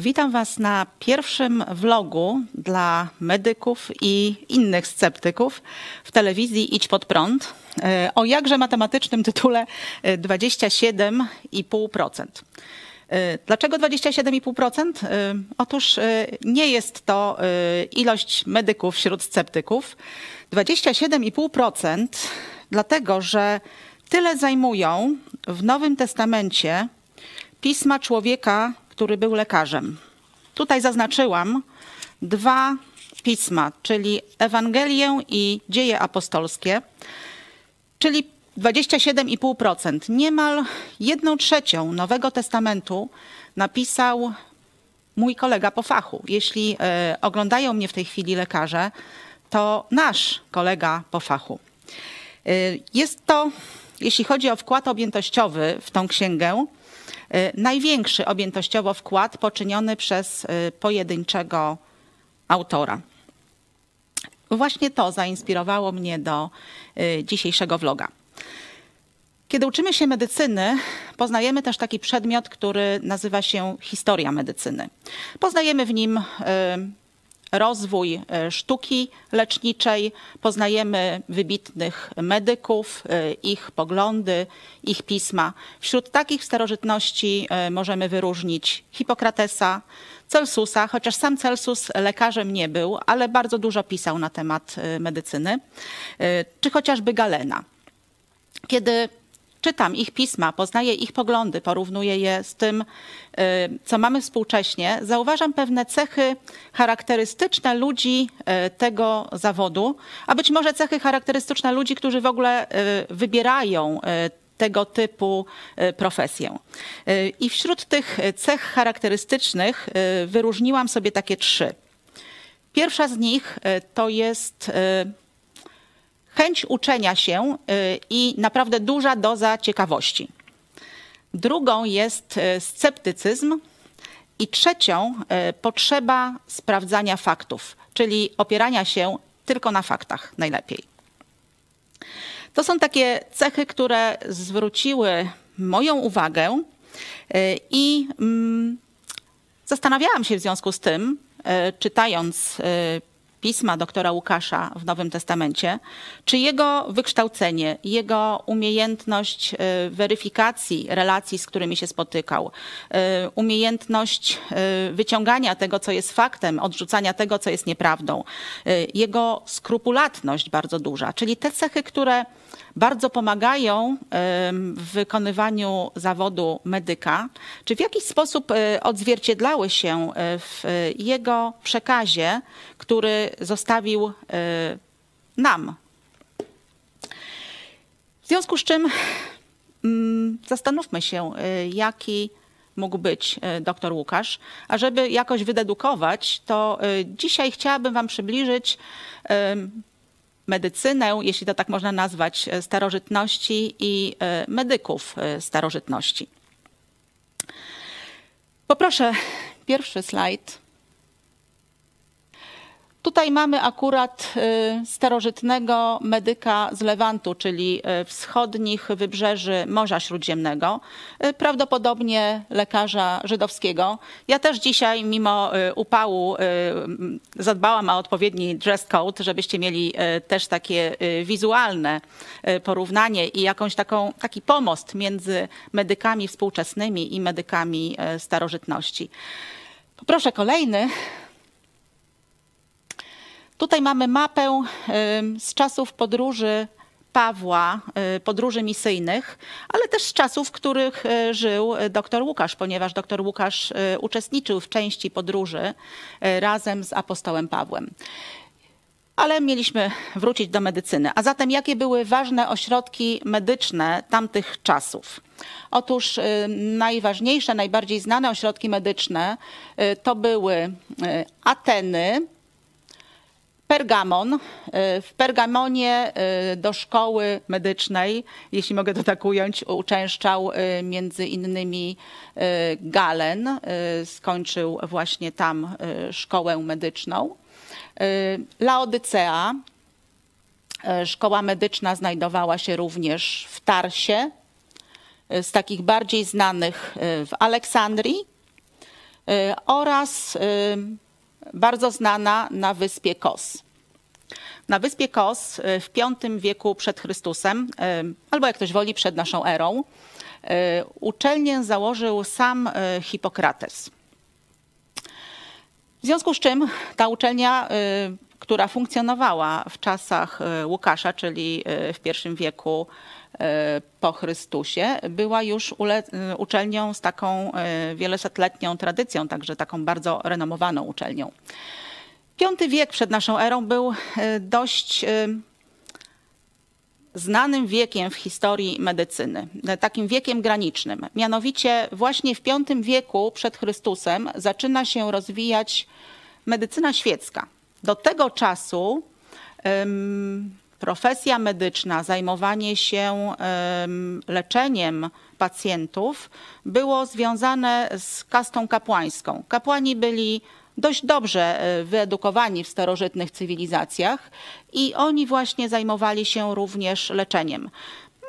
Witam Was na pierwszym vlogu dla medyków i innych sceptyków w telewizji Idź pod prąd e, o jakże matematycznym tytule 27,5%. E, dlaczego 27,5%? E, otóż nie jest to ilość medyków wśród sceptyków. 27,5% dlatego, że tyle zajmują w Nowym Testamencie pisma człowieka, który był lekarzem. Tutaj zaznaczyłam dwa pisma, czyli Ewangelię i Dzieje Apostolskie, czyli 27,5%. Niemal jedną trzecią Nowego Testamentu napisał mój kolega po fachu. Jeśli e, oglądają mnie w tej chwili lekarze, to nasz kolega po fachu. E, jest to, jeśli chodzi o wkład objętościowy w tą księgę, największy objętościowo wkład poczyniony przez e, pojedynczego autora. Właśnie to zainspirowało mnie do e, dzisiejszego vloga. Kiedy uczymy się medycyny, poznajemy też taki przedmiot, który nazywa się historia medycyny. Poznajemy w nim rozwój e, sztuki leczniczej, poznajemy wybitnych medyków, e, ich poglądy, ich pisma. Wśród takich starożytności e, możemy wyróżnić Hipokratesa, Celsusa, chociaż sam Celsus lekarzem nie był, ale bardzo dużo pisał na temat medycyny, czy chociażby Galena. Kiedy czytam ich pisma, poznaję ich poglądy, porównuję je z tym, y, co mamy współcześnie, zauważam pewne cechy charakterystyczne ludzi y, tego zawodu, a być może cechy charakterystyczne ludzi, którzy w ogóle y, wybierają tego typu profesję. I wśród tych cech charakterystycznych wyróżniłam sobie takie trzy. Pierwsza z nich to jest chęć uczenia się y, i naprawdę duża doza ciekawości. Drugą jest y, sceptycyzm i trzecią y, potrzeba sprawdzania faktów, czyli opierania się tylko na faktach najlepiej. To są takie cechy, które zwróciły moją uwagę i mm, zastanawiałam się w związku z tym, czytając pisma doktora Łukasza w Nowym Testamencie, czy jego wykształcenie, jego umiejętność y, weryfikacji relacji, z którymi się spotykał, y, umiejętność y, wyciągania tego, co jest faktem, odrzucania tego, co jest nieprawdą, jego skrupulatność bardzo duża, czyli te cechy, które bardzo pomagają w wykonywaniu zawodu medyka, czy w jakiś sposób e, odzwierciedlały się e, w jego przekazie, który zostawił e, nam. W związku z czym mm, zastanówmy się, jaki mógł być dr Łukasz. A żeby jakoś wydedukować, to dzisiaj chciałabym Wam przybliżyć medycynę, jeśli to tak można nazwać, e, starożytności i e, medyków e, starożytności. Poproszę pierwszy slajd. Tutaj mamy akurat y, starożytnego medyka z Lewantu, czyli y, wschodnich wybrzeży Morza Śródziemnego, y, prawdopodobnie lekarza żydowskiego. Ja też dzisiaj, mimo upału, zadbałam o odpowiedni dress code, żebyście mieli też takie wizualne porównanie i jakąś taką, taki pomost między medykami współczesnymi i medykami starożytności. Poproszę kolejny. Tutaj mamy mapę z czasów podróży Pawła, y, podróży misyjnych, ale też z czasów, w których y, żył dr Łukasz, ponieważ dr Łukasz uczestniczył w części podróży razem z apostołem Pawłem. Ale mieliśmy wrócić do medycyny. A zatem jakie były ważne ośrodki medyczne tamtych czasów? Otóż najważniejsze, najbardziej znane ośrodki medyczne to były Ateny, Pergamon. E, w Pergamonie e, do szkoły medycznej, jeśli mogę to tak ująć, uczęszczał e, między innymi Galen. Skończył właśnie tam szkołę medyczną. Laodycea. Szkoła medyczna znajdowała się również w Tarsie. Z takich bardziej znanych w Aleksandrii oraz bardzo znana na wyspie Kos. Na wyspie Kos w V wieku przed Chrystusem, albo jak ktoś woli, przed naszą erą, uczelnię założył sam Hipokrates. W związku z czym ta uczelnia, która funkcjonowała w czasach Łukasza, czyli w I wieku po Chrystusie, była już uczelnią z taką wielosetletnią tradycją, także taką bardzo renomowaną uczelnią. V wiek przed naszą erą był dość znanym wiekiem w historii medycyny, takim wiekiem granicznym. Mianowicie właśnie w V wieku przed Chrystusem zaczyna się rozwijać medycyna świecka. Do tego czasu profesja medyczna, zajmowanie się leczeniem pacjentów było związane z kastą kapłańską. Kapłani byli dość dobrze e, wyedukowani w starożytnych cywilizacjach i oni właśnie zajmowali się również leczeniem.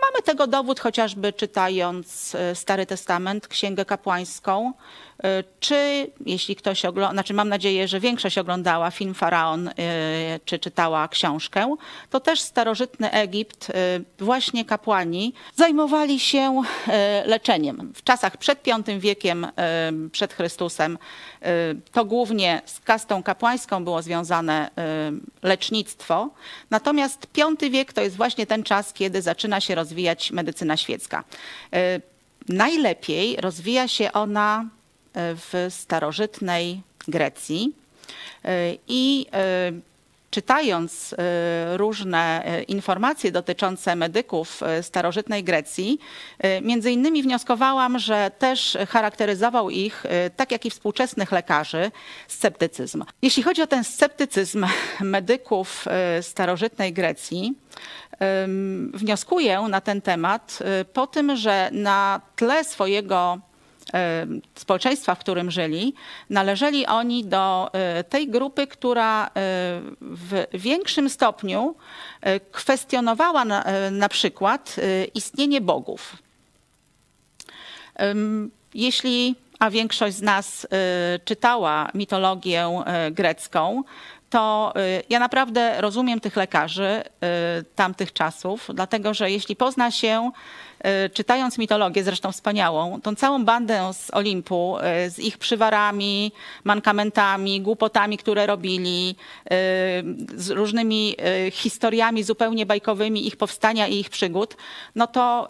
Mamy tego dowód chociażby czytając e, Stary Testament, Księgę Kapłańską, czy jeśli ktoś ogląda, znaczy mam nadzieję, że większość oglądała film Faraon, e, czy czytała książkę, to też starożytny Egipt, właśnie kapłani zajmowali się leczeniem. W czasach przed V wiekiem przed Chrystusem to głównie z kastą kapłańską było związane lecznictwo. Natomiast V wiek to jest właśnie ten czas, kiedy zaczyna się rozwijać medycyna świecka. Najlepiej rozwija się ona w starożytnej Grecji i czytając e, różne e, informacje dotyczące medyków e, starożytnej Grecji, między innymi wnioskowałam, że też charakteryzował ich, tak jak i współczesnych lekarzy, sceptycyzm. Jeśli chodzi o ten sceptycyzm medyków starożytnej Grecji, wnioskuję na ten temat po tym, że na tle swojego społeczeństwa, w którym żyli, należeli oni do e, tej grupy, która e, w większym stopniu kwestionowała na, na przykład istnienie bogów. Jeśli, a większość z nas czytała mitologię grecką, to ja naprawdę rozumiem tych lekarzy tamtych czasów, dlatego że jeśli pozna się czytając mitologię, zresztą wspaniałą, tą całą bandę z Olimpu, e, z ich przywarami, mankamentami, głupotami, które robili, e, z różnymi historiami zupełnie bajkowymi ich powstania i ich przygód, no to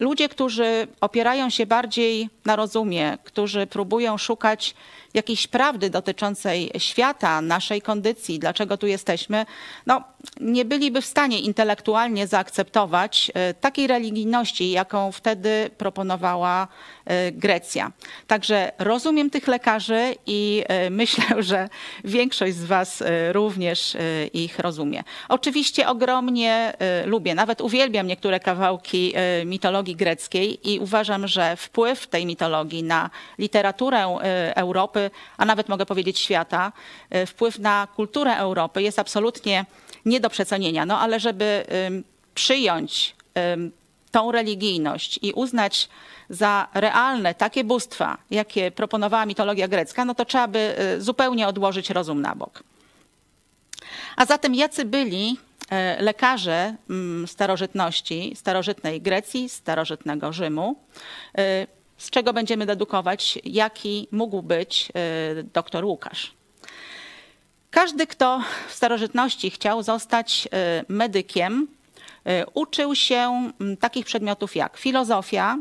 ludzie, którzy opierają się bardziej na rozumie, którzy próbują szukać jakiejś prawdy dotyczącej świata, naszej kondycji, dlaczego tu jesteśmy, no, nie byliby w stanie intelektualnie zaakceptować e, takiej religijności, jaką wtedy proponowała e, Grecja. Także rozumiem tych lekarzy i e, myślę, że większość z Was również ich rozumie. Oczywiście ogromnie lubię, nawet uwielbiam niektóre kawałki mitologii greckiej i uważam, że wpływ tej mitologii na literaturę Europy, a nawet mogę powiedzieć świata, wpływ na kulturę Europy jest absolutnie nie do przecenienia. No ale żeby przyjąć tą religijność i uznać za realne takie bóstwa, jakie proponowała mitologia grecka, no to trzeba by y, zupełnie odłożyć rozum na bok. A zatem jacy byli e, lekarze starożytności, starożytnej Grecji, starożytnego Rzymu, e, z czego będziemy dedukować, jaki mógł być doktor Łukasz. Każdy, kto w starożytności chciał zostać y, medykiem, y, uczył się mm, takich przedmiotów jak filozofia,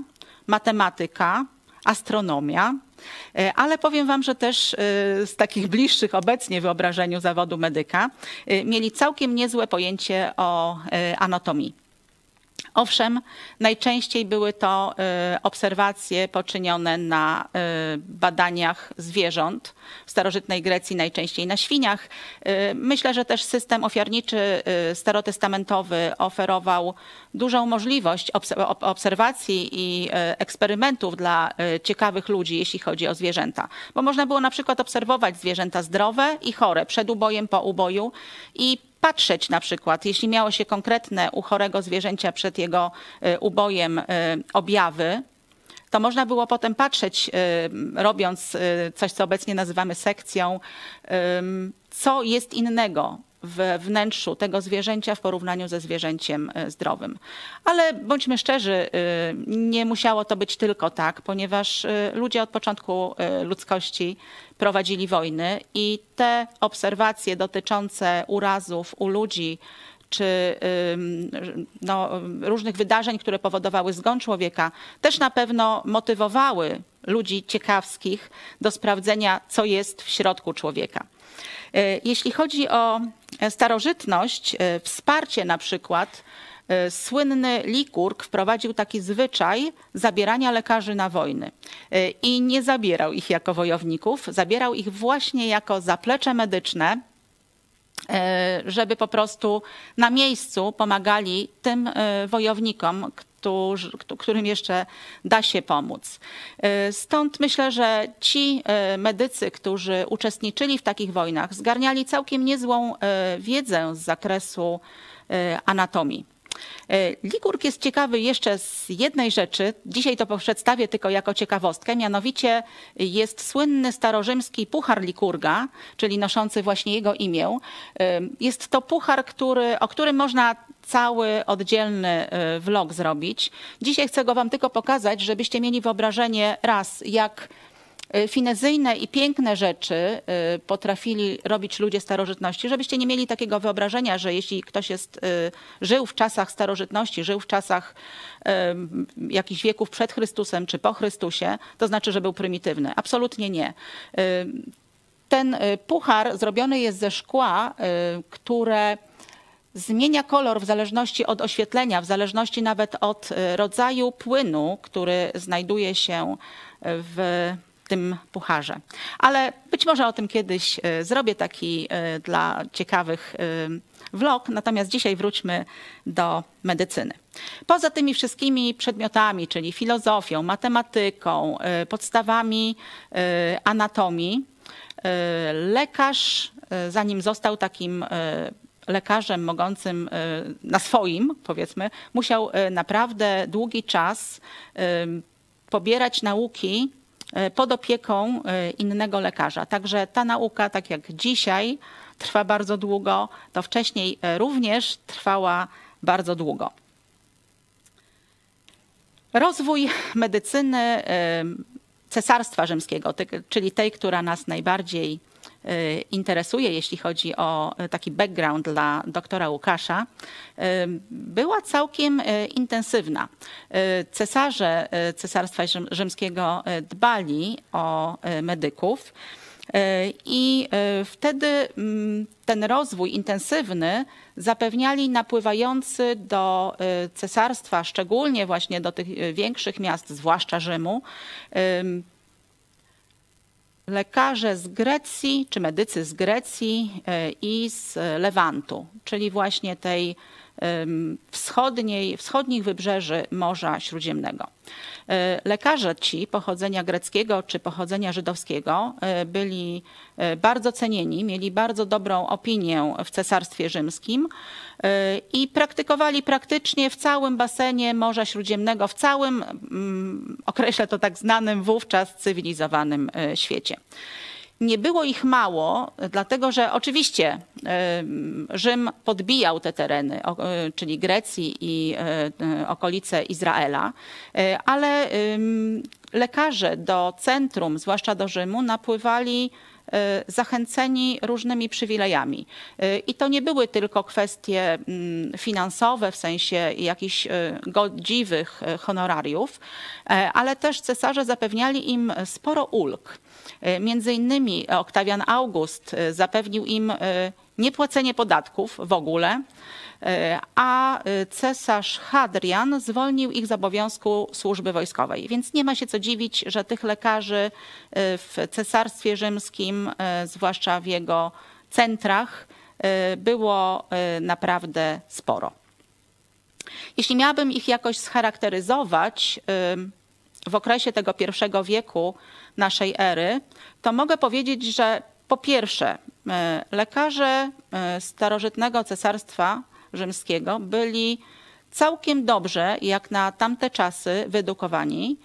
matematyka, astronomia, y, ale powiem Wam, że też z takich bliższych obecnie wyobrażeniu zawodu medyka mieli całkiem niezłe pojęcie o anatomii. Owszem, najczęściej były to y, obserwacje poczynione na y, badaniach zwierząt. W starożytnej Grecji najczęściej na świniach. Y, myślę, że też system ofiarniczy starotestamentowy oferował dużą możliwość obserwacji i eksperymentów dla ciekawych ludzi, jeśli chodzi o zwierzęta. Bo można było na przykład obserwować zwierzęta zdrowe i chore przed ubojem, po uboju i patrzeć na przykład, jeśli miało się konkretne u chorego zwierzęcia przed jego y, ubojem y, objawy, to można było potem patrzeć, robiąc coś, co obecnie nazywamy sekcją, co jest innego w wnętrzu tego zwierzęcia w porównaniu ze zwierzęciem e, zdrowym. Ale bądźmy szczerzy, e, nie musiało to być tylko tak, ponieważ e, ludzie od początku ludzkości prowadzili wojny i te obserwacje dotyczące urazów u ludzi, czy no, różnych wydarzeń, które powodowały zgon człowieka, też na pewno motywowały ludzi ciekawskich do sprawdzenia, co jest w środku człowieka. E, jeśli chodzi o starożytność, e, wsparcie na przykład, e, słynny Likurg wprowadził taki zwyczaj zabierania lekarzy na wojny. I nie zabierał ich jako wojowników, zabierał ich właśnie jako zaplecze medyczne, żeby po prostu na miejscu pomagali tym wojownikom, którym jeszcze da się pomóc. E, stąd myślę, że ci e, medycy, którzy uczestniczyli w takich wojnach, zgarniali całkiem niezłą e, wiedzę z zakresu anatomii. Likurg jest ciekawy jeszcze z jednej rzeczy. Dzisiaj to przedstawię tylko jako ciekawostkę. Mianowicie jest słynny starorzymski puchar Likurga, czyli noszący właśnie jego imię. Jest to puchar, który, o którym można cały oddzielny y, vlog zrobić. Dzisiaj chcę go wam tylko pokazać, żebyście mieli wyobrażenie raz, jak finezyjne i piękne rzeczy y, potrafili robić ludzie starożytności, żebyście nie mieli takiego wyobrażenia, że jeśli ktoś jest, żył w czasach starożytności, żył w czasach jakichś wieków przed Chrystusem czy po Chrystusie, to znaczy, że był prymitywny. Absolutnie nie. Ten puchar zrobiony jest ze szkła, które zmienia kolor w zależności od oświetlenia, w zależności nawet od rodzaju płynu, który znajduje się w tym pucharze. Ale być może o tym kiedyś e, zrobię taki e, dla ciekawych vlog, natomiast dzisiaj wróćmy do medycyny. Poza tymi wszystkimi przedmiotami, czyli filozofią, matematyką, podstawami anatomii, lekarz, zanim został takim lekarzem mogącym e, na swoim, powiedzmy, musiał e, naprawdę długi czas e, pobierać nauki pod opieką innego lekarza. Także ta nauka, tak jak dzisiaj trwa bardzo długo, to wcześniej również trwała bardzo długo. Rozwój medycyny Cesarstwa Rzymskiego, czyli tej, która nas najbardziej interesuje, jeśli chodzi o y, taki background dla doktora Łukasza, y, była całkiem intensywna. Cesarze Cesarstwa Rzymskiego dbali o medyków. I wtedy mm, ten rozwój intensywny zapewniali napływający do cesarstwa, szczególnie właśnie do tych większych miast, zwłaszcza Rzymu, lekarze z Grecji, czy medycy z Grecji e, i z Lewantu, czyli właśnie tej wschodniej, wschodnich wybrzeży Morza Śródziemnego. E, lekarze ci pochodzenia greckiego czy pochodzenia żydowskiego e, byli bardzo cenieni, mieli bardzo dobrą opinię w Cesarstwie Rzymskim i praktykowali praktycznie w całym basenie Morza Śródziemnego, w całym, mm, określę to tak znanym wówczas cywilizowanym świecie. Nie było ich mało, dlatego że oczywiście Rzym podbijał te tereny, czyli Grecji i e, okolice Izraela, e, ale lekarze do centrum, zwłaszcza do Rzymu, napływali e, zachęceni różnymi przywilejami. I to nie były tylko kwestie finansowe, w sensie jakichś godziwych honorariów, ale też cesarze zapewniali im sporo ulg. E, między innymi Oktawian August e, zapewnił im e, niepłacenie podatków w ogóle, a cesarz Hadrian zwolnił ich z obowiązku służby wojskowej. Więc nie ma się co dziwić, że tych lekarzy w cesarstwie rzymskim, zwłaszcza w jego centrach, było naprawdę sporo. Jeśli miałabym ich jakoś scharakteryzować w okresie tego pierwszego wieku, naszej ery, to mogę powiedzieć, że po pierwsze, e, lekarze e, starożytnego cesarstwa rzymskiego byli całkiem dobrze, jak na tamte czasy, wyedukowani.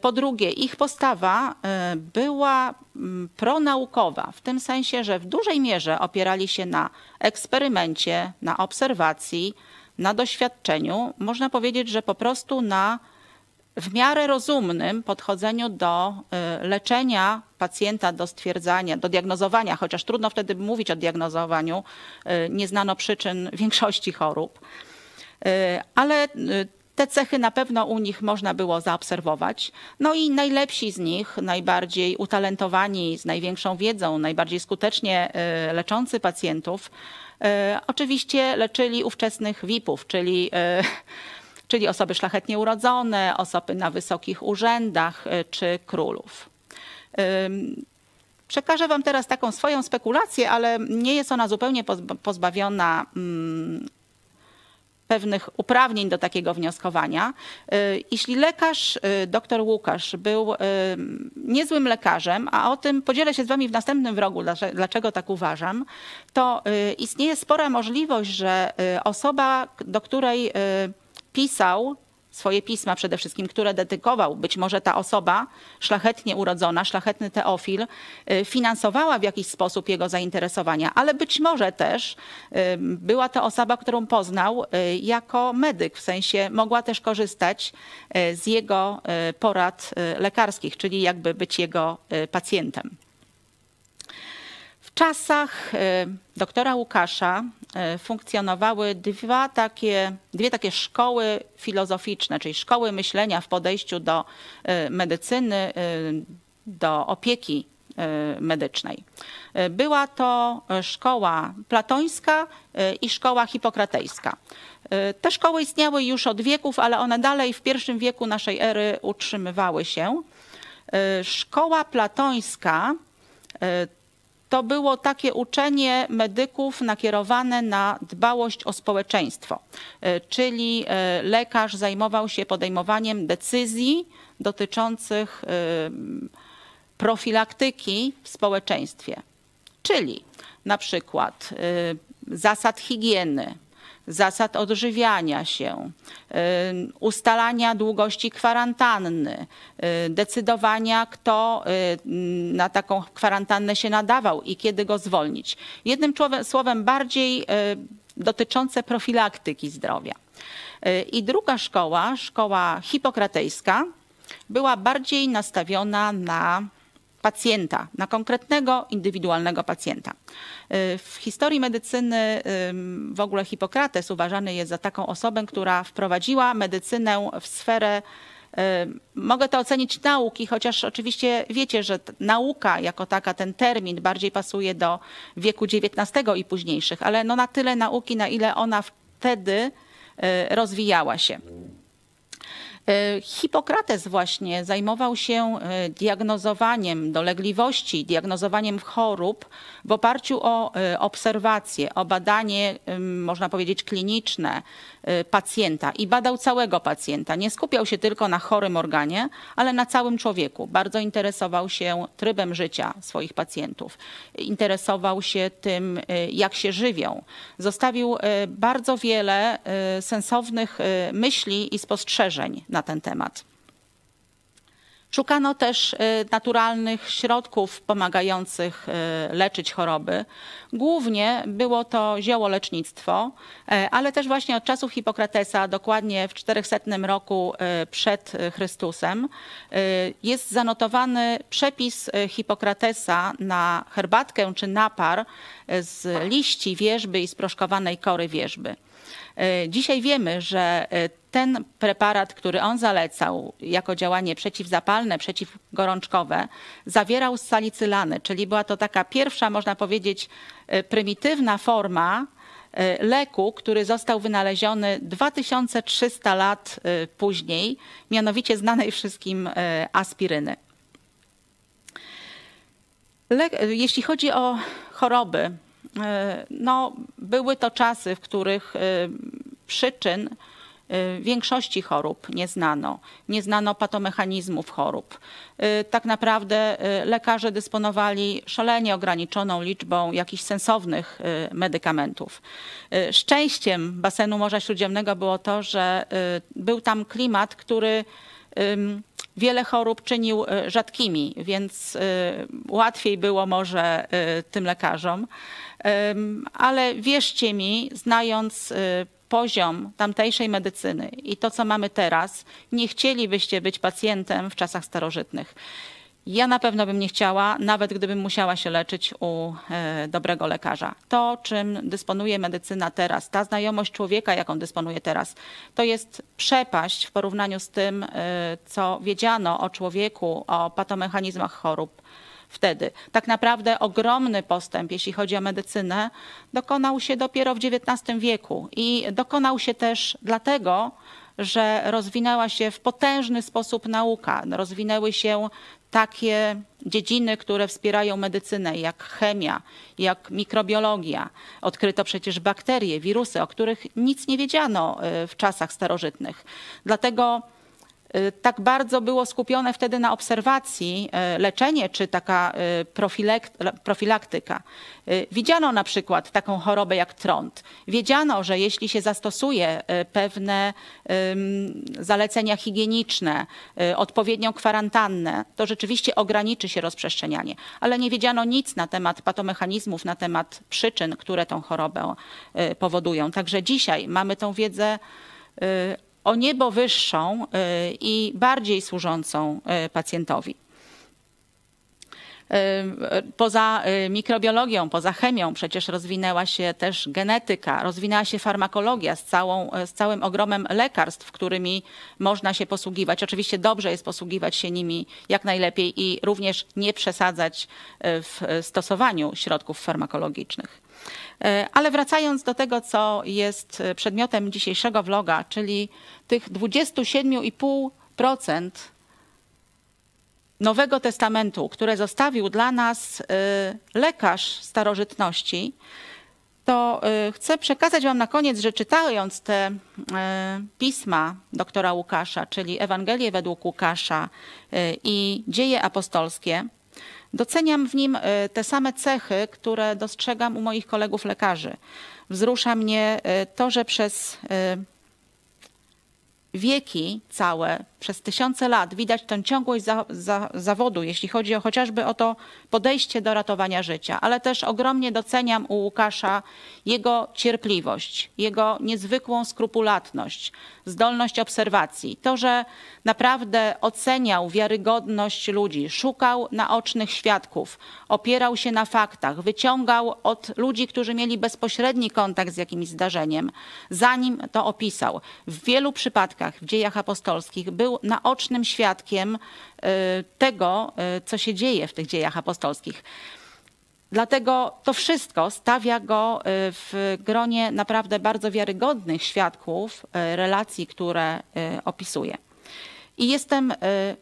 Po drugie, ich postawa była mm, pronaukowa, w tym sensie, że w dużej mierze opierali się na eksperymencie, na obserwacji, na doświadczeniu. Można powiedzieć, że po prostu na w miarę rozumnym podchodzeniu do y, leczenia pacjenta, do stwierdzania, do diagnozowania, chociaż trudno wtedy mówić o diagnozowaniu, y, nie znano przyczyn większości chorób. Y, ale te cechy na pewno u nich można było zaobserwować. No i najlepsi z nich, najbardziej utalentowani, z największą wiedzą, najbardziej skutecznie leczący pacjentów, oczywiście leczyli ówczesnych VIP-ów, czyli czyli osoby szlachetnie urodzone, osoby na wysokich urzędach y, czy królów. Przekażę Wam teraz taką swoją spekulację, ale nie jest ona zupełnie pozbawiona mm, pewnych uprawnień do takiego wnioskowania. Y, jeśli lekarz, y, dr Łukasz, był niezłym lekarzem, a o tym podzielę się z Wami w następnym wrogu, dlaczego tak uważam, to istnieje spora możliwość, że osoba, do której pisał swoje pisma przede wszystkim, które dedykował, być może ta osoba szlachetnie urodzona, szlachetny teofil, y, finansowała w jakiś sposób jego zainteresowania, ale być może też y, była to osoba, którą poznał y, jako medyk, w sensie mogła też korzystać z jego porad lekarskich, czyli jakby być jego pacjentem. W czasach doktora Łukasza E, funkcjonowały dwa takie, dwie takie szkoły filozoficzne, czyli szkoły myślenia w podejściu do e, medycyny, e, do opieki medycznej. Była to szkoła platońska i szkoła hipokratejska. Te szkoły istniały już od wieków, ale one dalej w pierwszym wieku naszej ery utrzymywały się. Szkoła platońska to było takie uczenie medyków nakierowane na dbałość o społeczeństwo, e, czyli e, lekarz zajmował się podejmowaniem decyzji dotyczących e, profilaktyki w społeczeństwie, czyli na przykład zasad higieny, zasad odżywiania się, y, ustalania długości kwarantanny, y, decydowania, kto y, na taką kwarantannę się nadawał i kiedy go zwolnić. Jednym słowem, bardziej dotyczące profilaktyki zdrowia. I druga szkoła, szkoła hipokratejska, była bardziej nastawiona na pacjenta, na konkretnego, indywidualnego pacjenta. Y, w historii medycyny w ogóle Hipokrates uważany jest za taką osobę, która wprowadziła medycynę w sferę Mogę to ocenić nauki, chociaż oczywiście wiecie, że nauka jako taka, ten termin bardziej pasuje do wieku XIX i późniejszych, ale no na tyle nauki, na ile ona wtedy y, rozwijała się. E, Hipokrates właśnie zajmował się e, diagnozowaniem dolegliwości, diagnozowaniem chorób w oparciu o e, obserwacje, o badanie, można powiedzieć, kliniczne pacjenta i badał całego pacjenta. Nie skupiał się tylko na chorym organie, ale na całym człowieku. Bardzo interesował się trybem życia swoich pacjentów. Interesował się tym, jak się żywią. Zostawił bardzo wiele sensownych myśli i spostrzeżeń na ten temat. Szukano też y, naturalnych środków pomagających y, leczyć choroby. Głównie było to ziołolecznictwo, y, ale też właśnie od czasów Hipokratesa, dokładnie w 400 roku przed Chrystusem, jest zanotowany przepis Hipokratesa na herbatkę czy napar z liści wierzby i sproszkowanej kory wierzby. E, dzisiaj wiemy, że e, ten preparat, który on zalecał jako działanie przeciwzapalne, przeciwgorączkowe, zawierał salicylany, czyli była to taka pierwsza, można powiedzieć, e, prymitywna forma leku, który został wynaleziony 2300 lat później, mianowicie znanej wszystkim aspiryny. Jeśli chodzi o choroby, no, były to czasy, w których e, przyczyn e, większości chorób nie znano. Nie znano patomechanizmów chorób. Tak naprawdę lekarze dysponowali szalenie ograniczoną liczbą jakichś sensownych medykamentów. Szczęściem basenu Morza Śródziemnego było to, że był tam klimat, który wiele chorób czynił rzadkimi, więc łatwiej było może tym lekarzom. Ale wierzcie mi, znając poziom tamtejszej medycyny i to, co mamy teraz, nie chcielibyście być pacjentem w czasach starożytnych. Ja na pewno bym nie chciała, nawet gdybym musiała się leczyć u e, dobrego lekarza. To, czym dysponuje medycyna teraz, ta znajomość człowieka, jaką dysponuje teraz, to jest przepaść w porównaniu z tym, e, co wiedziano o człowieku, o patomechanizmach chorób wtedy. Tak naprawdę ogromny postęp, jeśli chodzi o medycynę, dokonał się dopiero w XIX wieku i dokonał się też dlatego, że rozwinęła się w potężny sposób nauka. Rozwinęły się takie dziedziny, które wspierają medycynę, jak chemia, jak mikrobiologia. Odkryto przecież bakterie, wirusy, o których nic nie wiedziano e, w czasach starożytnych. Dlatego Y, tak bardzo było skupione wtedy na obserwacji y, leczenie czy taka y, profilaktyka. Widziano na przykład taką chorobę jak trąd. Wiedziano, że jeśli się zastosuje pewne zalecenia higieniczne, odpowiednią kwarantannę, to rzeczywiście ograniczy się rozprzestrzenianie. Ale nie wiedziano nic na temat patomechanizmów, na temat przyczyn, które tą chorobę powodują. Także dzisiaj mamy tą wiedzę o niebo wyższą y, i bardziej służącą y, pacjentowi. Y, poza mikrobiologią, poza chemią przecież rozwinęła się też genetyka, rozwinęła się farmakologia z, całą, z całym ogromem lekarstw, którymi można się posługiwać. Oczywiście dobrze jest posługiwać się nimi jak najlepiej i również nie przesadzać w stosowaniu środków farmakologicznych. E, ale wracając do tego, co jest e, przedmiotem dzisiejszego vloga, czyli tych 27,5% Nowego Testamentu, które zostawił dla nas e, lekarz starożytności, to chcę przekazać Wam na koniec, że czytając te pisma doktora Łukasza, czyli Ewangelię według Łukasza i dzieje apostolskie, Doceniam w nim e, te same cechy, które dostrzegam u moich kolegów lekarzy. Wzrusza mnie e, to, że przez e, wieki całe, przez tysiące lat widać tę ciągłość za, za, zawodu, jeśli chodzi o chociażby o to podejście do ratowania życia, ale też ogromnie doceniam u Łukasza jego cierpliwość, jego niezwykłą skrupulatność, zdolność obserwacji. To, że naprawdę oceniał wiarygodność ludzi, szukał naocznych świadków, opierał się na faktach, wyciągał od ludzi, którzy mieli bezpośredni kontakt z jakimś zdarzeniem, zanim to opisał. W wielu przypadkach w dziejach apostolskich był naocznym świadkiem y, tego, y, co się dzieje w tych dziejach apostolskich. Dlatego to wszystko stawia go y, w gronie naprawdę bardzo wiarygodnych świadków relacji, które opisuje. I jestem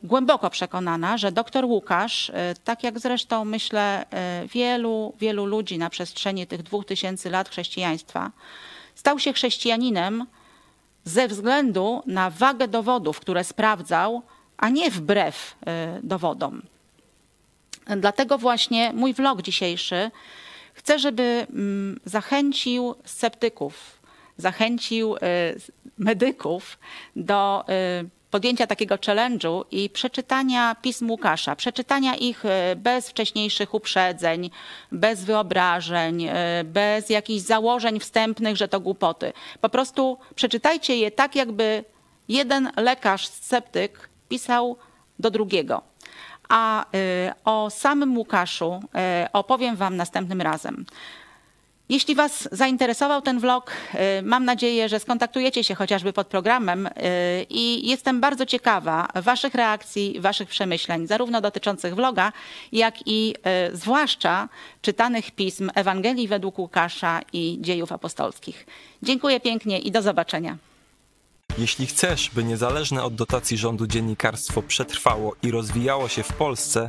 głęboko przekonana, że dr Łukasz, tak jak zresztą myślę wielu, wielu ludzi na przestrzeni tych dwóch tysięcy lat chrześcijaństwa, stał się chrześcijaninem ze względu na wagę dowodów, które sprawdzał, a nie wbrew y, dowodom. Dlatego właśnie mój vlog dzisiejszy chcę, żeby mm, zachęcił sceptyków, zachęcił y, medyków do y, podjęcia takiego challenge'u i przeczytania pism Łukasza, przeczytania ich e, bez wcześniejszych uprzedzeń, bez wyobrażeń, e, bez jakichś założeń wstępnych, że to głupoty. Po prostu przeczytajcie je tak, jakby jeden lekarz sceptyk pisał do drugiego. A e, o samym Łukaszu opowiem Wam następnym razem. Jeśli Was zainteresował ten vlog, y, mam nadzieję, że skontaktujecie się chociażby pod programem y, i jestem bardzo ciekawa Waszych reakcji, Waszych przemyśleń, zarówno dotyczących vloga, jak i y, zwłaszcza czytanych pism Ewangelii według Łukasza i dziejów apostolskich. Dziękuję pięknie i do zobaczenia. Jeśli chcesz, by niezależne od dotacji rządu dziennikarstwo przetrwało i rozwijało się w Polsce,